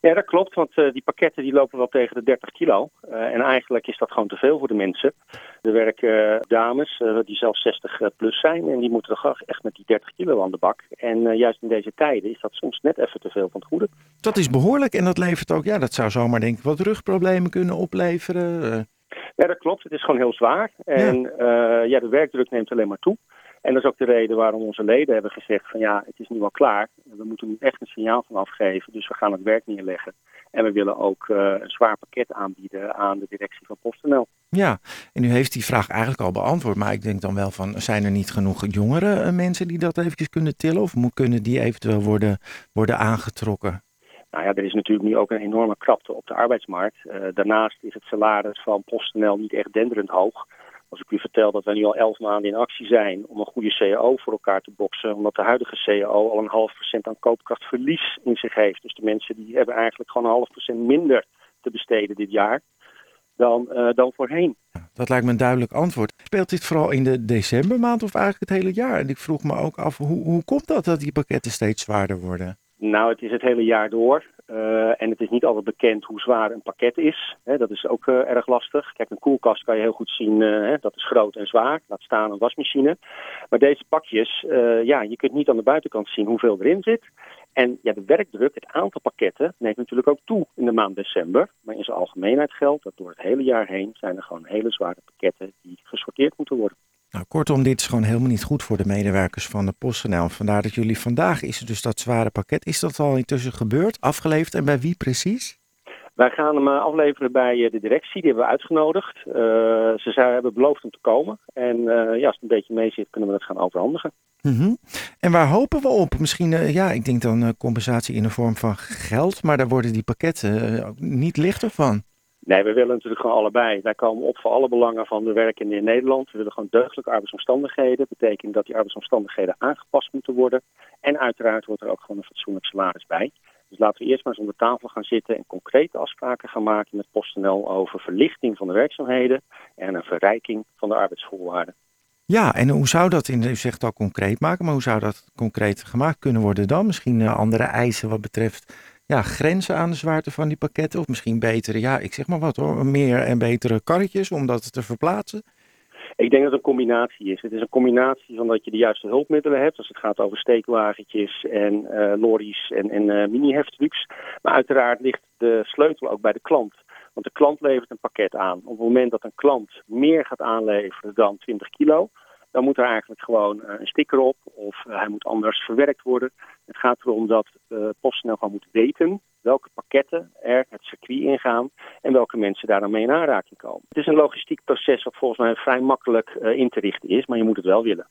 Ja, dat klopt, want uh, die pakketten die lopen wel tegen de 30 kilo. Uh, en eigenlijk is dat gewoon te veel voor de mensen. Er werken uh, dames die zelfs 60 plus zijn en die moeten toch echt met die 30 kilo aan de bak. En juist in deze tijden is dat soms net even te veel van het goede. Dat is behoorlijk en dat levert ook, ja, dat zou zomaar denk ik wat rugproblemen kunnen opleveren. Ja, dat klopt. Het is gewoon heel zwaar. En ja. ja, de werkdruk neemt alleen maar toe. En dat is ook de reden waarom onze leden hebben gezegd van ja, het is nu al klaar. We moeten nu echt een signaal van afgeven. Dus we gaan het werk neerleggen. En we willen ook uh, een zwaar pakket aanbieden aan de directie van PostNL. Ja, en u heeft die vraag eigenlijk al beantwoord. Maar ik denk dan wel van, zijn er niet genoeg jongere uh, mensen die dat eventjes kunnen tillen? Of kunnen die eventueel worden, worden aangetrokken? Nou ja, er is natuurlijk nu ook een enorme krapte op de arbeidsmarkt. Uh, daarnaast is het salaris van PostNL niet echt denderend hoog. Als ik u vertel dat wij nu al elf maanden in actie zijn om een goede CAO voor elkaar te boksen, omdat de huidige CAO al een half procent aan koopkrachtverlies in zich heeft. Dus de mensen die hebben eigenlijk gewoon een half procent minder te besteden dit jaar dan, uh, dan voorheen. Dat lijkt me een duidelijk antwoord. Speelt dit vooral in de decembermaand of eigenlijk het hele jaar? En ik vroeg me ook af, hoe, hoe komt dat dat die pakketten steeds zwaarder worden? Nou, het is het hele jaar door. Uh, en het is niet altijd bekend hoe zwaar een pakket is. dat is ook uh, erg lastig. Kijk, een koelkast kan je heel goed zien, uh, dat is groot en zwaar. Laat staan een wasmachine. Maar deze pakjes, ja, je kunt niet aan de buitenkant zien hoeveel erin zit. En ja, de werkdruk, het aantal pakketten, neemt natuurlijk ook toe in de maand december. Maar in zijn algemeenheid geldt dat door het hele jaar heen zijn er gewoon hele zware pakketten die gesorteerd moeten worden. Nou, kortom, dit is gewoon helemaal niet goed voor de medewerkers van de PostNL. Vandaar dat jullie vandaag is dus dat zware pakket. Is dat al intussen gebeurd, afgeleverd en bij wie precies? Wij gaan hem eh, afleveren bij eh, de directie, die hebben we uitgenodigd. Uh, ze zijn, hebben beloofd om te komen. En uh, ja, als het een beetje mee zit, kunnen we het gaan overhandigen. Mm -hmm. En waar hopen we op? Misschien, uh, ja, ik denk dan compensatie in de vorm van geld, maar daar worden die pakketten niet lichter van. Nee, we willen natuurlijk gewoon allebei. Wij komen op voor alle belangen van de werkenden in Nederland. We willen gewoon deugdelijke arbeidsomstandigheden. Dat betekent dat die arbeidsomstandigheden aangepast moeten worden. En uiteraard wordt er ook gewoon een fatsoenlijk salaris bij. Dus laten we eerst maar eens om de tafel gaan zitten en concrete afspraken gaan maken met PostNL over verlichting van de werkzaamheden en een verrijking van de arbeidsvoorwaarden. Ja, en hoe zou dat, in, u zegt al concreet maken, maar hoe zou dat concreet gemaakt kunnen worden dan? Misschien uh, andere eisen wat betreft ja, grenzen aan de zwaarte van die pakketten? Of misschien betere, ja, ik zeg maar wat hoor, meer en betere karretjes om dat te verplaatsen? Ik denk dat het een combinatie is. Het is een combinatie van dat je de juiste hulpmiddelen hebt. Als het gaat over steekwagentjes en uh, lorries en, en uh, mini-heftrucks. Maar uiteraard ligt de sleutel ook bij de klant. Want de klant levert een pakket aan. Op het moment dat een klant meer gaat aanleveren dan 20 kilo, dan moet er eigenlijk gewoon uh, een sticker op of uh, hij moet anders verwerkt worden. Het gaat erom dat uh, PostNL gewoon moet weten welke pakketten er het circuit ingaan en welke mensen daar dan mee in aanraking komen. Het is een logistiek proces wat volgens mij vrij makkelijk in te richten is, maar je moet het wel willen.